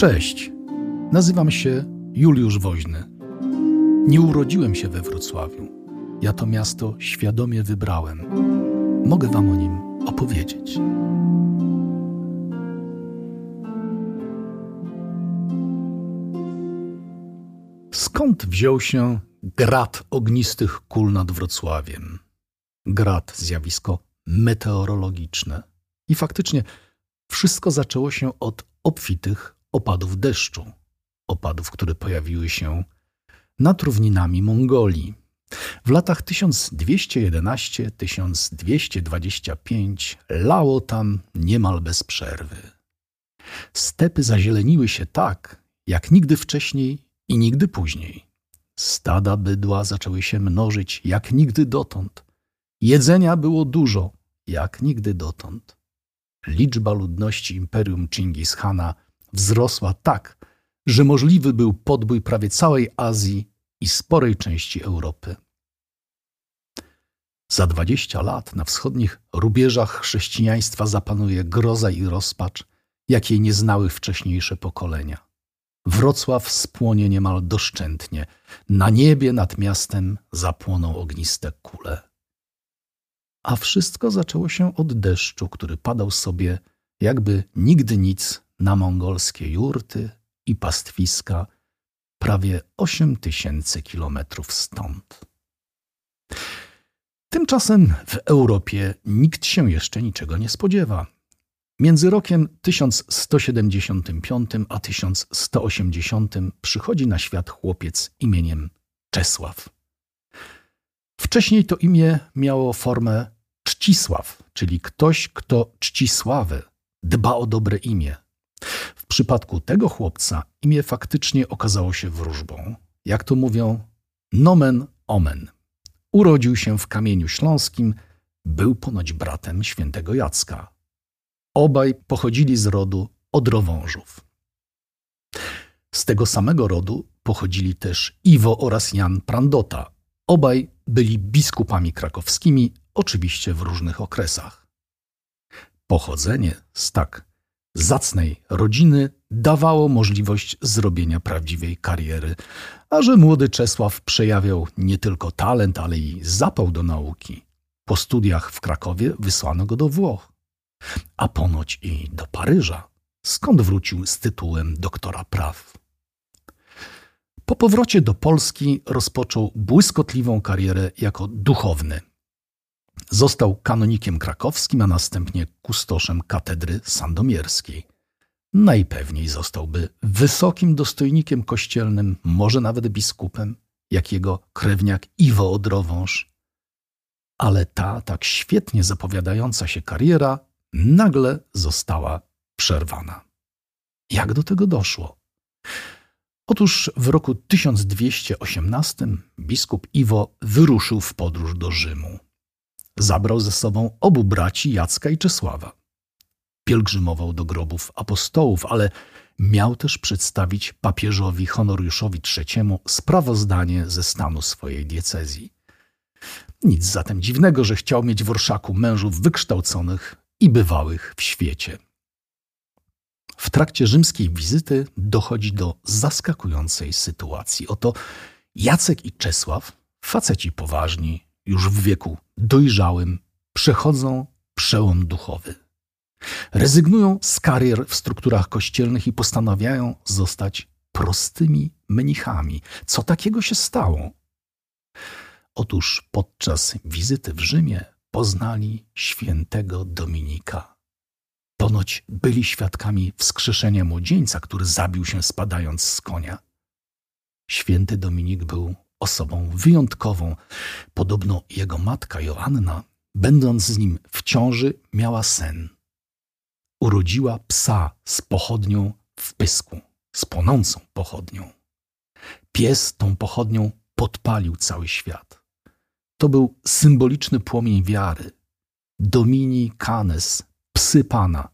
Cześć, nazywam się Juliusz Woźny. Nie urodziłem się we Wrocławiu. Ja to miasto świadomie wybrałem. Mogę Wam o nim opowiedzieć. Skąd wziął się grad ognistych kul nad Wrocławiem? Grad zjawisko meteorologiczne. I faktycznie wszystko zaczęło się od obfitych opadów deszczu. Opadów, które pojawiły się nad równinami Mongolii. W latach 1211-1225 lało tam niemal bez przerwy. Stepy zazieleniły się tak, jak nigdy wcześniej i nigdy później. Stada bydła zaczęły się mnożyć jak nigdy dotąd. Jedzenia było dużo, jak nigdy dotąd. Liczba ludności imperium Chingis Hana wzrosła tak, że możliwy był podbój prawie całej Azji i sporej części Europy. Za dwadzieścia lat na wschodnich rubieżach chrześcijaństwa zapanuje groza i rozpacz, jakiej nie znały wcześniejsze pokolenia. Wrocław spłonie niemal doszczętnie. Na niebie nad miastem zapłoną ogniste kule. A wszystko zaczęło się od deszczu, który padał sobie jakby nigdy nic na mongolskie jurty i pastwiska prawie 8 tysięcy kilometrów stąd. Tymczasem w Europie nikt się jeszcze niczego nie spodziewa. Między rokiem 1175 a 1180 przychodzi na świat chłopiec imieniem Czesław. Wcześniej to imię miało formę Czcisław, czyli ktoś, kto czci sławę, dba o dobre imię. W przypadku tego chłopca imię faktycznie okazało się wróżbą. Jak to mówią, nomen omen. Urodził się w Kamieniu Śląskim, był ponoć bratem świętego Jacka. Obaj pochodzili z rodu Odrowążów. Z tego samego rodu pochodzili też Iwo oraz Jan Prandota. Obaj byli biskupami krakowskimi, oczywiście w różnych okresach. Pochodzenie z tak zacnej rodziny dawało możliwość zrobienia prawdziwej kariery, a że młody Czesław przejawiał nie tylko talent, ale i zapał do nauki. Po studiach w Krakowie wysłano go do Włoch, a ponoć i do Paryża, skąd wrócił z tytułem doktora praw. Po powrocie do Polski rozpoczął błyskotliwą karierę jako duchowny. Został kanonikiem krakowskim, a następnie kustoszem katedry sandomierskiej. Najpewniej zostałby wysokim dostojnikiem kościelnym, może nawet biskupem, jak jego krewniak Iwo Odrowąż. Ale ta tak świetnie zapowiadająca się kariera nagle została przerwana. Jak do tego doszło? Otóż w roku 1218 biskup Iwo wyruszył w podróż do Rzymu. Zabrał ze sobą obu braci Jacka i Czesława. Pielgrzymował do grobów apostołów, ale miał też przedstawić papieżowi Honoriuszowi III sprawozdanie ze stanu swojej diecezji. Nic zatem dziwnego, że chciał mieć w orszaku mężów wykształconych i bywałych w świecie. W trakcie rzymskiej wizyty dochodzi do zaskakującej sytuacji. Oto Jacek i Czesław, faceci poważni, już w wieku dojrzałym, przechodzą przełom duchowy. Rezygnują z karier w strukturach kościelnych i postanawiają zostać prostymi mnichami. Co takiego się stało? Otóż podczas wizyty w Rzymie poznali świętego Dominika. Ponoć byli świadkami wskrzeszenia młodzieńca, który zabił się spadając z konia. Święty Dominik był osobą wyjątkową. Podobno jego matka Joanna, będąc z nim w ciąży, miała sen. Urodziła psa z pochodnią w pysku, z płonącą pochodnią. Pies tą pochodnią podpalił cały świat. To był symboliczny płomień wiary. Domini canes, psy Pana.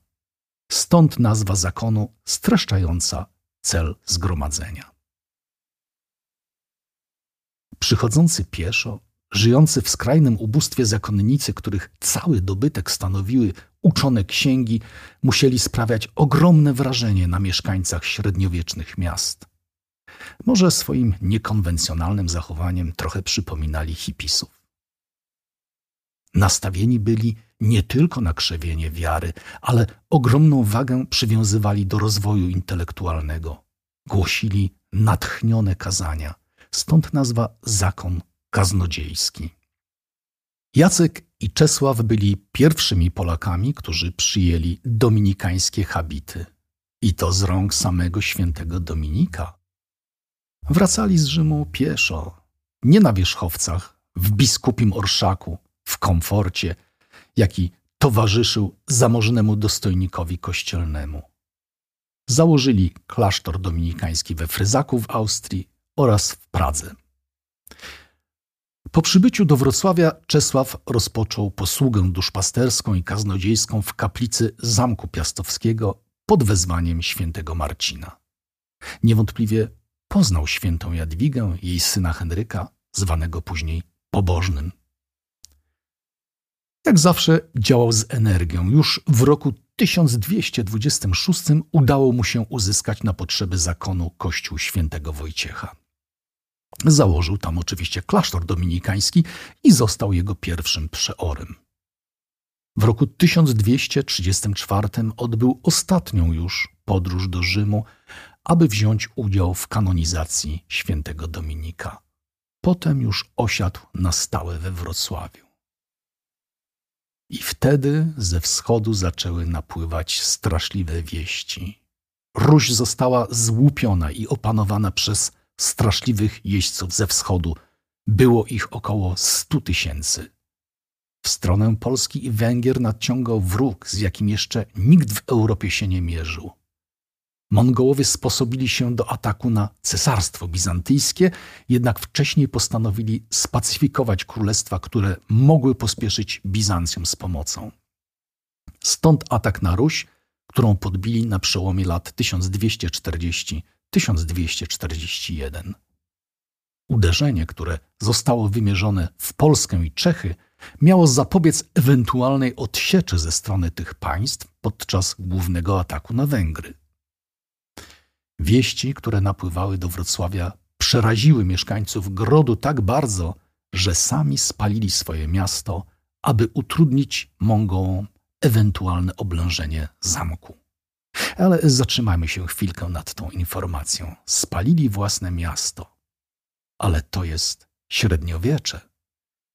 Stąd nazwa zakonu streszczająca cel zgromadzenia. Przychodzący pieszo, żyjący w skrajnym ubóstwie zakonnicy, których cały dobytek stanowiły uczone księgi, musieli sprawiać ogromne wrażenie na mieszkańcach średniowiecznych miast. Może swoim niekonwencjonalnym zachowaniem trochę przypominali hipisów. Nastawieni byli nie tylko na krzewienie wiary, ale ogromną wagę przywiązywali do rozwoju intelektualnego. Głosili natchnione kazania, stąd nazwa zakon kaznodziejski. Jacek i Czesław byli pierwszymi Polakami, którzy przyjęli dominikańskie habity. I to z rąk samego świętego Dominika. Wracali z Rzymu pieszo, nie na wierzchowcach, w biskupim orszaku, w komforcie, jaki towarzyszył zamożnemu dostojnikowi kościelnemu. Założyli klasztor dominikański we Fryzaku w Austrii oraz w Pradze. Po przybyciu do Wrocławia Czesław rozpoczął posługę duszpasterską i kaznodziejską w kaplicy Zamku Piastowskiego pod wezwaniem świętego Marcina. Niewątpliwie poznał świętą Jadwigę, jej syna Henryka, zwanego później pobożnym. Jak zawsze działał z energią. Już w roku 1226 udało mu się uzyskać na potrzeby zakonu kościół świętego Wojciecha. Założył tam oczywiście klasztor dominikański i został jego pierwszym przeorem. W roku 1234 odbył ostatnią już podróż do Rzymu, aby wziąć udział w kanonizacji świętego Dominika. Potem już osiadł na stałe we Wrocławiu. I wtedy ze wschodu zaczęły napływać straszliwe wieści. Ruś została złupiona i opanowana przez straszliwych jeźdźców ze wschodu. Było ich około stu tysięcy. W stronę Polski i Węgier nadciągał wróg, z jakim jeszcze nikt w Europie się nie mierzył. Mongołowie sposobili się do ataku na cesarstwo bizantyjskie, jednak wcześniej postanowili spacyfikować królestwa, które mogły pospieszyć Bizancjum z pomocą. Stąd atak na Ruś, którą podbili na przełomie lat 1240 1241. Uderzenie, które zostało wymierzone w Polskę i Czechy, miało zapobiec ewentualnej odsieczy ze strony tych państw podczas głównego ataku na Węgry. Wieści, które napływały do Wrocławia, przeraziły mieszkańców Grodu tak bardzo, że sami spalili swoje miasto, aby utrudnić Mongołom ewentualne oblężenie zamku. Ale zatrzymajmy się chwilkę nad tą informacją. Spalili własne miasto. Ale to jest średniowiecze.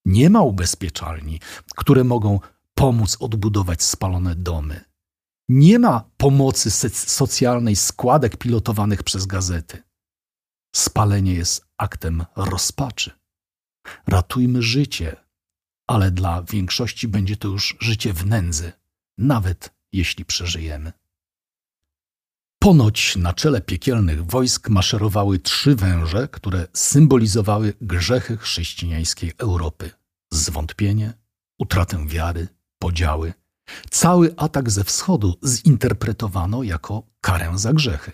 Nie ma ubezpieczalni, które mogą pomóc odbudować spalone domy. Nie ma pomocy socjalnej składek pilotowanych przez gazety. Spalenie jest aktem rozpaczy. Ratujmy życie, ale dla większości będzie to już życie w nędzy, nawet jeśli przeżyjemy. Ponoć na czele piekielnych wojsk maszerowały trzy węże, które symbolizowały grzechy chrześcijańskiej Europy: zwątpienie, utratę wiary, podziały. Cały atak ze wschodu zinterpretowano jako karę za grzechy.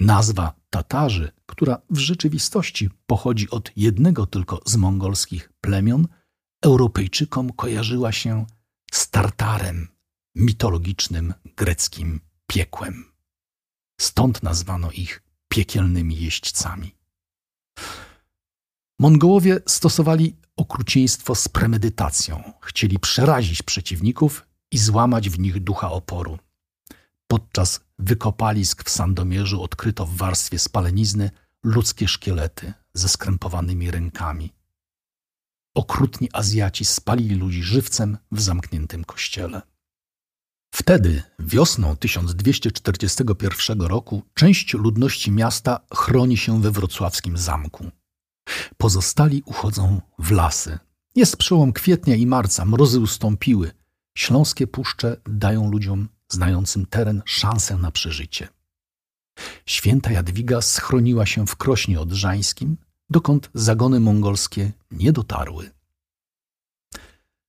Nazwa Tatarzy, która w rzeczywistości pochodzi od jednego tylko z mongolskich plemion, Europejczykom kojarzyła się z Tartarem, mitologicznym greckim piekłem. Stąd nazwano ich piekielnymi jeźdźcami. Mongołowie stosowali okrucieństwo z premedytacją. Chcieli przerazić przeciwników i złamać w nich ducha oporu. Podczas wykopalisk w Sandomierzu odkryto w warstwie spalenizny ludzkie szkielety ze skrępowanymi rękami. Okrutni Azjaci spalili ludzi żywcem w zamkniętym kościele. Wtedy, wiosną 1241 roku, część ludności miasta chroni się we wrocławskim zamku. Pozostali uchodzą w lasy. Jest przełom kwietnia i marca, mrozy ustąpiły. Śląskie puszcze dają ludziom znającym teren szansę na przeżycie. Święta Jadwiga schroniła się w Krośnie Odrzańskim, dokąd zagony mongolskie nie dotarły.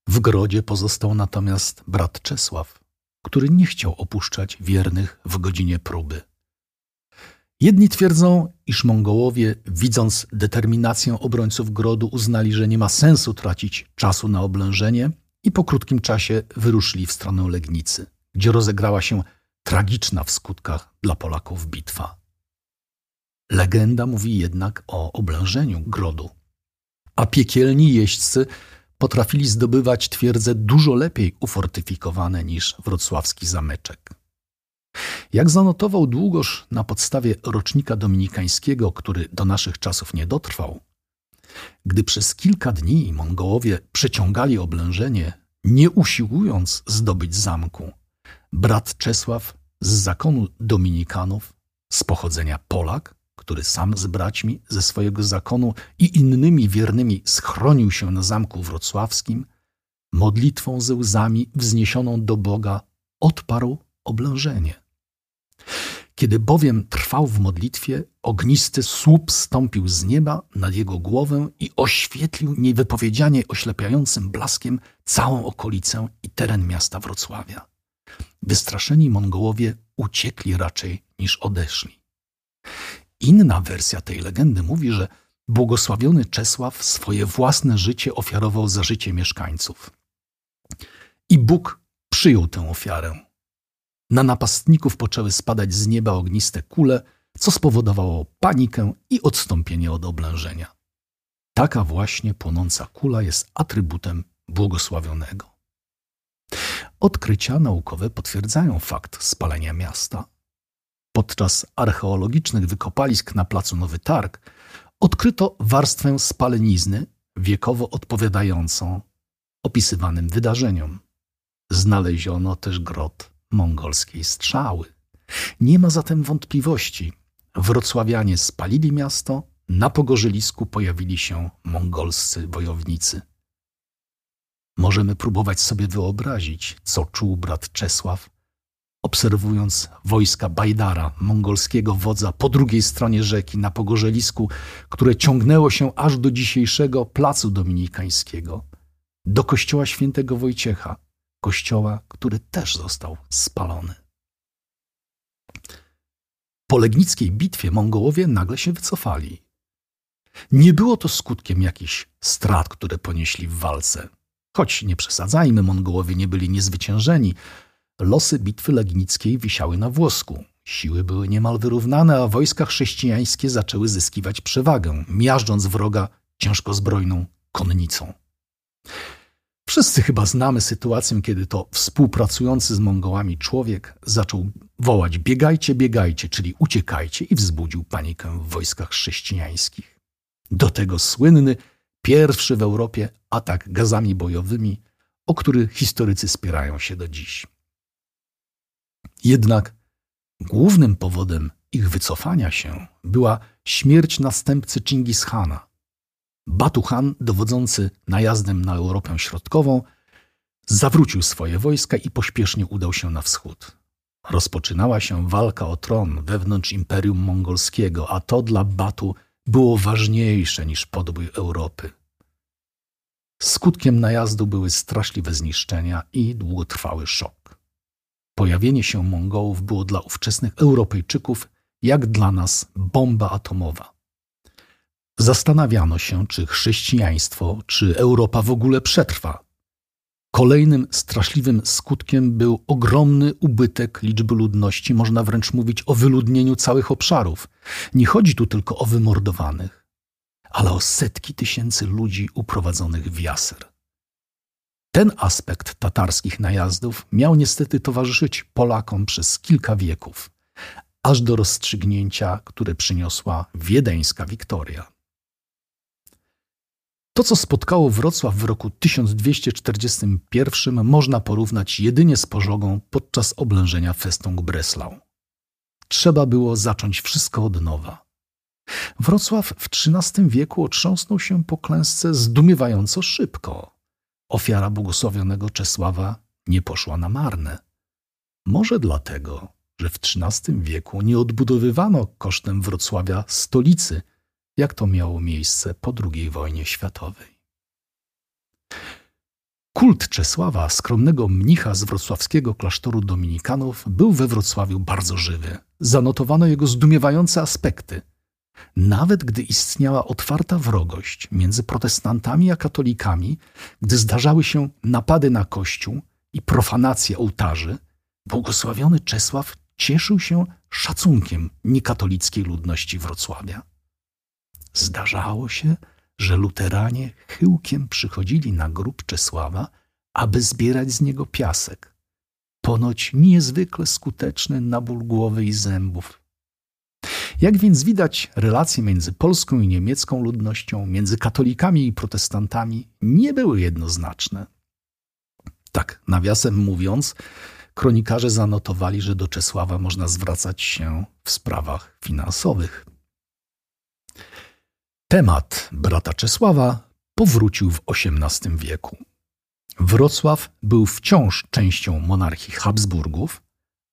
W grodzie pozostał natomiast brat Czesław, który nie chciał opuszczać wiernych w godzinie próby. Jedni twierdzą, iż Mongołowie, widząc determinację obrońców grodu, uznali, że nie ma sensu tracić czasu na oblężenie i po krótkim czasie wyruszyli w stronę Legnicy, gdzie rozegrała się tragiczna w skutkach dla Polaków bitwa. Legenda mówi jednak o oblężeniu grodu, a piekielni jeźdźcy potrafili zdobywać twierdze dużo lepiej ufortyfikowane niż wrocławski zameczek. Jak zanotował Długosz na podstawie rocznika dominikańskiego, który do naszych czasów nie dotrwał, gdy przez kilka dni Mongołowie przeciągali oblężenie, nie usiłując zdobyć zamku, brat Czesław z zakonu dominikanów, z pochodzenia Polak, który sam z braćmi ze swojego zakonu i innymi wiernymi schronił się na zamku wrocławskim, modlitwą ze łzami wzniesioną do Boga odparł oblężenie. Kiedy bowiem trwał w modlitwie, ognisty słup stąpił z nieba nad jego głowę i oświetlił niewypowiedzianie oślepiającym blaskiem całą okolicę i teren miasta Wrocławia. Wystraszeni Mongołowie uciekli raczej niż odeszli. Inna wersja tej legendy mówi, że błogosławiony Czesław swoje własne życie ofiarował za życie mieszkańców. I Bóg przyjął tę ofiarę. Na napastników poczęły spadać z nieba ogniste kule, co spowodowało panikę i odstąpienie od oblężenia. Taka właśnie płonąca kula jest atrybutem błogosławionego. Odkrycia naukowe potwierdzają fakt spalenia miasta. Podczas archeologicznych wykopalisk na placu Nowy Targ odkryto warstwę spalenizny wiekowo odpowiadającą opisywanym wydarzeniom. Znaleziono też grot mongolskiej strzały. Nie ma zatem wątpliwości. Wrocławianie spalili miasto, na pogorzelisku pojawili się mongolscy wojownicy. Możemy próbować sobie wyobrazić, co czuł brat Czesław, obserwując wojska Bajdara, mongolskiego wodza, po drugiej stronie rzeki, na pogorzelisku, które ciągnęło się aż do dzisiejszego placu dominikańskiego, do kościoła świętego Wojciecha, kościoła, który też został spalony. Po legnickiej bitwie Mongołowie nagle się wycofali. Nie było to skutkiem jakichś strat, które ponieśli w walce. Choć nie przesadzajmy, Mongołowie nie byli niezwyciężeni. Losy bitwy legnickiej wisiały na włosku. Siły były niemal wyrównane, a wojska chrześcijańskie zaczęły zyskiwać przewagę, miażdżąc wroga ciężkozbrojną konnicą. Wszyscy chyba znamy sytuację, kiedy to współpracujący z Mongołami człowiek zaczął wołać biegajcie, biegajcie, czyli uciekajcie i wzbudził panikę w wojskach chrześcijańskich. Do tego słynny, pierwszy w Europie atak gazami bojowymi, o który historycy spierają się do dziś. Jednak głównym powodem ich wycofania się była śmierć następcy Chingishana, Batuhan, dowodzący najazdem na Europę Środkową, zawrócił swoje wojska i pośpiesznie udał się na wschód. Rozpoczynała się walka o tron wewnątrz Imperium Mongolskiego, a to dla Batu było ważniejsze niż podbój Europy. Skutkiem najazdu były straszliwe zniszczenia i długotrwały szok. Pojawienie się Mongołów było dla ówczesnych Europejczyków jak dla nas bomba atomowa. Zastanawiano się, czy chrześcijaństwo, czy Europa w ogóle przetrwa. Kolejnym straszliwym skutkiem był ogromny ubytek liczby ludności, można wręcz mówić o wyludnieniu całych obszarów. Nie chodzi tu tylko o wymordowanych, ale o setki tysięcy ludzi uprowadzonych w jaser. Ten aspekt tatarskich najazdów miał niestety towarzyszyć Polakom przez kilka wieków, aż do rozstrzygnięcia, które przyniosła wiedeńska Wiktoria. To, co spotkało Wrocław w roku 1241, można porównać jedynie z pożogą podczas oblężenia Festung Breslau. Trzeba było zacząć wszystko od nowa. Wrocław w XIII wieku otrząsnął się po klęsce zdumiewająco szybko. Ofiara błogosławionego Czesława nie poszła na marne. Może dlatego, że w XIII wieku nie odbudowywano kosztem Wrocławia stolicy – jak to miało miejsce po II wojnie światowej. Kult Czesława, skromnego mnicha z wrocławskiego klasztoru dominikanów, był we Wrocławiu bardzo żywy. Zanotowano jego zdumiewające aspekty. Nawet gdy istniała otwarta wrogość między protestantami a katolikami, gdy zdarzały się napady na kościół i profanacje ołtarzy, błogosławiony Czesław cieszył się szacunkiem niekatolickiej ludności Wrocławia. Zdarzało się, że luteranie chyłkiem przychodzili na grób Czesława, aby zbierać z niego piasek. Ponoć niezwykle skuteczny na ból głowy i zębów. Jak więc widać, relacje między polską i niemiecką ludnością, między katolikami i protestantami nie były jednoznaczne. Tak, nawiasem mówiąc, kronikarze zanotowali, że do Czesława można zwracać się w sprawach finansowych. Temat brata Czesława powrócił w XVIII wieku. Wrocław był wciąż częścią monarchii Habsburgów,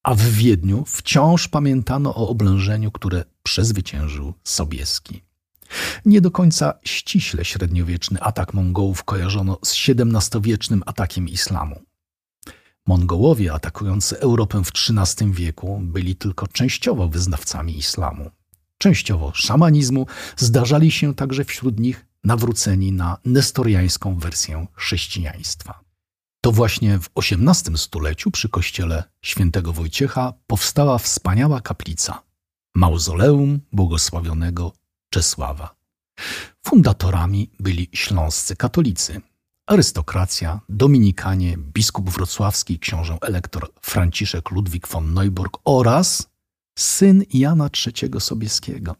a w Wiedniu wciąż pamiętano o oblężeniu, które przezwyciężył Sobieski. Nie do końca ściśle średniowieczny atak Mongołów kojarzono z XVII-wiecznym atakiem islamu. Mongołowie atakujący Europę w XIII wieku byli tylko częściowo wyznawcami islamu częściowo szamanizmu, zdarzali się także wśród nich nawróceni na nestoriańską wersję chrześcijaństwa. To właśnie w XVIII stuleciu przy kościele świętego Wojciecha powstała wspaniała kaplica mauzoleum błogosławionego Czesława. Fundatorami byli śląscy katolicy, arystokracja, dominikanie, biskup wrocławski, książę elektor Franciszek Ludwik von Neuburg oraz syn Jana III Sobieskiego.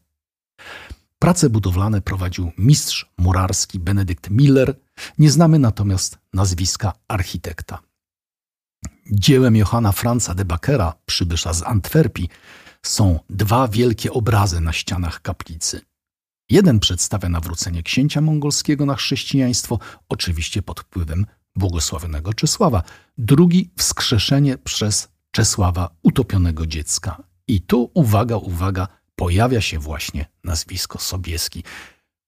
Prace budowlane prowadził mistrz murarski Benedykt Miller, nie znamy natomiast nazwiska architekta. Dziełem Johanna Franza de Bakera, przybysza z Antwerpii, są dwa wielkie obrazy na ścianach kaplicy. Jeden przedstawia nawrócenie księcia mongolskiego na chrześcijaństwo, oczywiście pod wpływem błogosławionego Czesława, drugi wskrzeszenie przez Czesława utopionego dziecka i tu, uwaga, uwaga, pojawia się właśnie nazwisko Sobieski.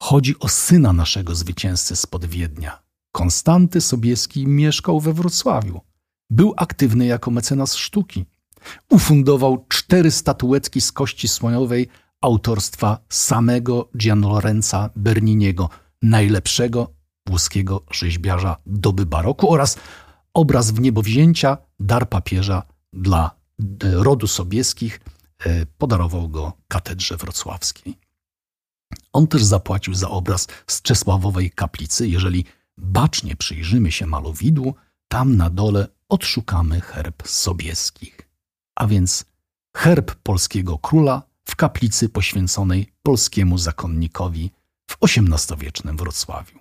Chodzi o syna naszego zwycięzcy spod Wiednia. Konstanty Sobieski mieszkał we Wrocławiu. Był aktywny jako mecenas sztuki. Ufundował cztery statuetki z kości słoniowej autorstwa samego Gianlorenza Berniniego, najlepszego włoskiego rzeźbiarza doby baroku oraz obraz w niebowzięcia, dar papieża dla rodu Sobieskich e, podarował go katedrze wrocławskiej. On też zapłacił za obraz z Czesławowej kaplicy. Jeżeli bacznie przyjrzymy się malowidłu, tam na dole odszukamy herb Sobieskich, a więc herb polskiego króla w kaplicy poświęconej polskiemu zakonnikowi w XVIII-wiecznym Wrocławiu.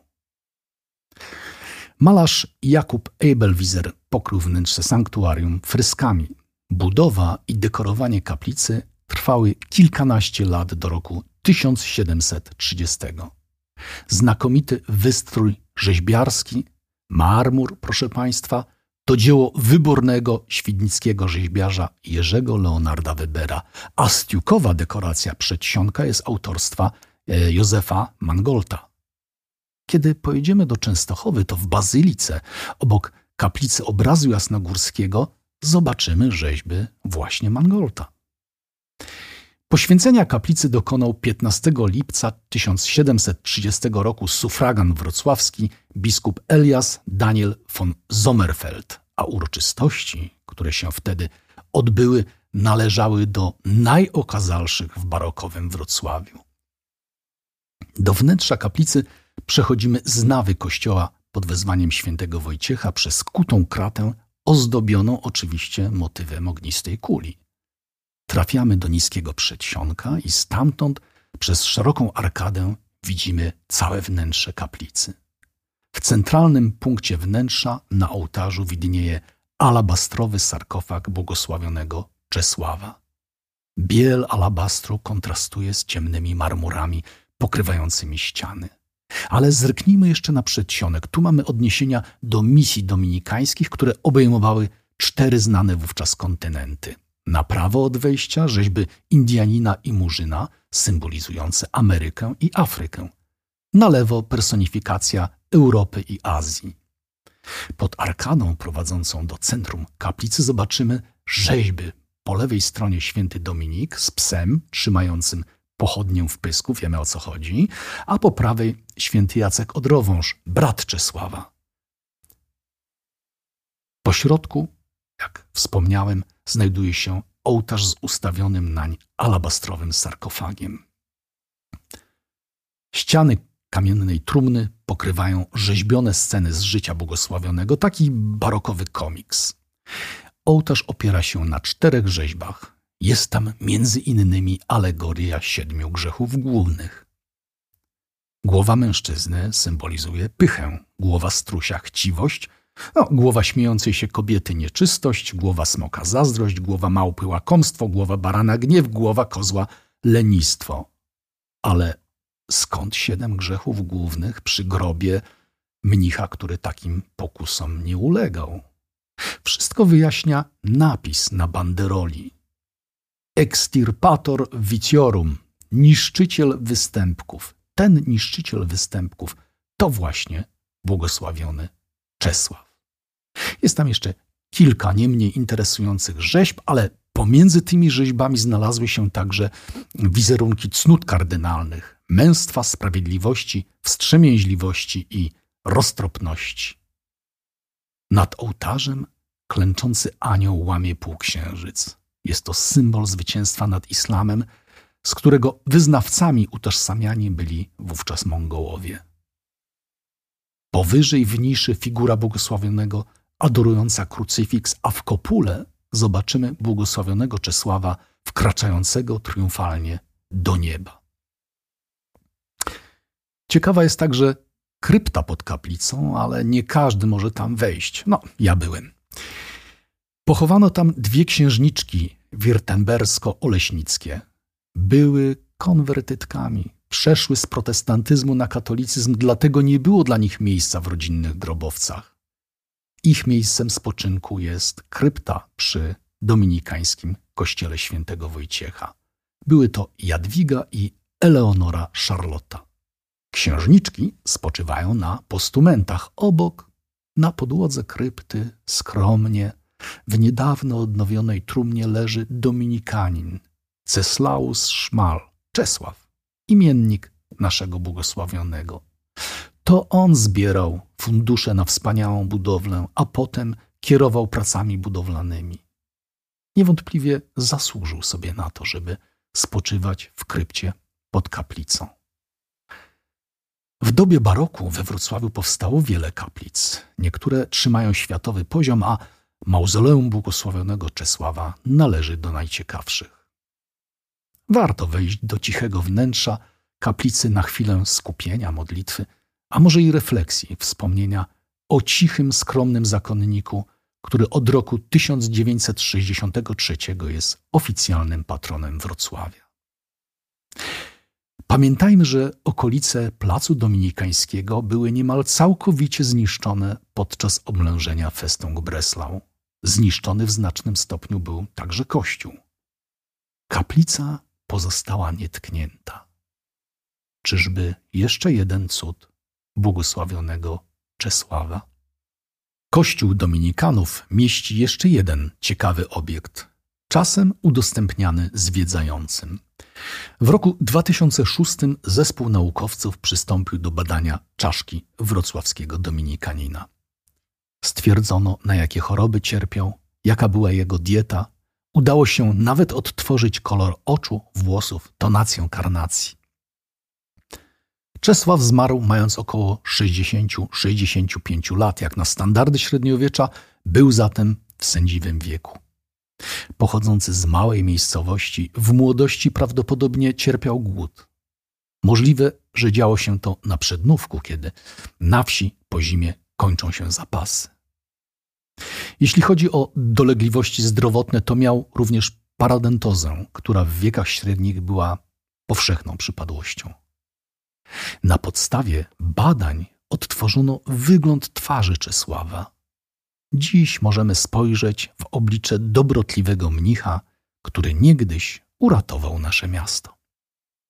Malarz Jakub Eibelwieser pokrył wnętrze sanktuarium fryskami Budowa i dekorowanie kaplicy trwały kilkanaście lat do roku 1730. Znakomity wystrój rzeźbiarski, marmur, proszę Państwa, to dzieło wybornego świdnickiego rzeźbiarza Jerzego Leonarda Webera, a stiukowa dekoracja przedsionka jest autorstwa e, Józefa Mangolta. Kiedy pojedziemy do Częstochowy, to w Bazylice, obok kaplicy obrazu jasnogórskiego, zobaczymy rzeźby właśnie Mangolta. Poświęcenia kaplicy dokonał 15 lipca 1730 roku sufragan wrocławski biskup Elias Daniel von Sommerfeld, a uroczystości, które się wtedy odbyły, należały do najokazalszych w barokowym Wrocławiu. Do wnętrza kaplicy przechodzimy z nawy kościoła pod wezwaniem świętego Wojciecha przez kutą kratę ozdobioną oczywiście motywem ognistej kuli. Trafiamy do niskiego przedsionka i stamtąd przez szeroką arkadę widzimy całe wnętrze kaplicy. W centralnym punkcie wnętrza na ołtarzu widnieje alabastrowy sarkofag błogosławionego Czesława. Biel alabastru kontrastuje z ciemnymi marmurami pokrywającymi ściany. Ale zerknijmy jeszcze na przedsionek. Tu mamy odniesienia do misji dominikańskich, które obejmowały cztery znane wówczas kontynenty. Na prawo od wejścia rzeźby Indianina i Murzyna, symbolizujące Amerykę i Afrykę. Na lewo personifikacja Europy i Azji. Pod arkadą prowadzącą do centrum kaplicy zobaczymy rzeźby. Po lewej stronie święty Dominik z psem trzymającym pochodnię w pysku, wiemy o co chodzi, a po prawej święty Jacek Odrowąż, brat Czesława. Po środku, jak wspomniałem, znajduje się ołtarz z ustawionym nań alabastrowym sarkofagiem. Ściany kamiennej trumny pokrywają rzeźbione sceny z życia błogosławionego, taki barokowy komiks. Ołtarz opiera się na czterech rzeźbach. Jest tam między innymi alegoria siedmiu grzechów głównych. Głowa mężczyzny symbolizuje pychę, głowa strusia chciwość, no, głowa śmiejącej się kobiety nieczystość, głowa smoka zazdrość, głowa małpy łakomstwo, głowa barana gniew, głowa kozła lenistwo. Ale skąd siedem grzechów głównych przy grobie mnicha, który takim pokusom nie ulegał? Wszystko wyjaśnia napis na banderoli. Extirpator viciorum, niszczyciel występków. Ten niszczyciel występków to właśnie błogosławiony Czesław. Jest tam jeszcze kilka nie mniej interesujących rzeźb, ale pomiędzy tymi rzeźbami znalazły się także wizerunki cnót kardynalnych, męstwa, sprawiedliwości, wstrzemięźliwości i roztropności. Nad ołtarzem klęczący anioł łamie półksiężyc. Jest to symbol zwycięstwa nad islamem, z którego wyznawcami utożsamiani byli wówczas Mongołowie. Powyżej w niszy figura błogosławionego adorująca krucyfiks, a w kopule zobaczymy błogosławionego Czesława wkraczającego triumfalnie do nieba. Ciekawa jest także krypta pod kaplicą, ale nie każdy może tam wejść. No, ja byłem. Pochowano tam dwie księżniczki wirtembersko-oleśnickie. Były konwertytkami, przeszły z protestantyzmu na katolicyzm, dlatego nie było dla nich miejsca w rodzinnych grobowcach. Ich miejscem spoczynku jest krypta przy dominikańskim kościele świętego Wojciecha. Były to Jadwiga i Eleonora Charlotta. Księżniczki spoczywają na postumentach obok, na podłodze krypty, skromnie, w niedawno odnowionej trumnie leży dominikanin Ceslaus Szmal, Czesław, imiennik naszego błogosławionego. To on zbierał fundusze na wspaniałą budowlę, a potem kierował pracami budowlanymi. Niewątpliwie zasłużył sobie na to, żeby spoczywać w krypcie pod kaplicą. W dobie baroku we Wrocławiu powstało wiele kaplic. Niektóre trzymają światowy poziom, a mauzoleum błogosławionego Czesława należy do najciekawszych. Warto wejść do cichego wnętrza kaplicy na chwilę skupienia, modlitwy, a może i refleksji, wspomnienia o cichym, skromnym zakonniku, który od roku 1963 jest oficjalnym patronem Wrocławia. Pamiętajmy, że okolice Placu Dominikańskiego były niemal całkowicie zniszczone podczas oblężenia Festung Breslau. Zniszczony w znacznym stopniu był także kościół. Kaplica pozostała nietknięta. Czyżby jeszcze jeden cud błogosławionego Czesława? Kościół Dominikanów mieści jeszcze jeden ciekawy obiekt, czasem udostępniany zwiedzającym. W roku 2006 zespół naukowców przystąpił do badania czaszki wrocławskiego dominikanina. Stwierdzono, na jakie choroby cierpiał, jaka była jego dieta. Udało się nawet odtworzyć kolor oczu, włosów, tonację karnacji. Czesław zmarł mając około 60-65 lat, jak na standardy średniowiecza, był zatem w sędziwym wieku. Pochodzący z małej miejscowości, w młodości prawdopodobnie cierpiał głód. Możliwe, że działo się to na przednówku, kiedy na wsi po zimie kończą się zapasy. Jeśli chodzi o dolegliwości zdrowotne, to miał również paradentozę, która w wiekach średnich była powszechną przypadłością. Na podstawie badań odtworzono wygląd twarzy Czesława. Dziś możemy spojrzeć w oblicze dobrotliwego mnicha, który niegdyś uratował nasze miasto.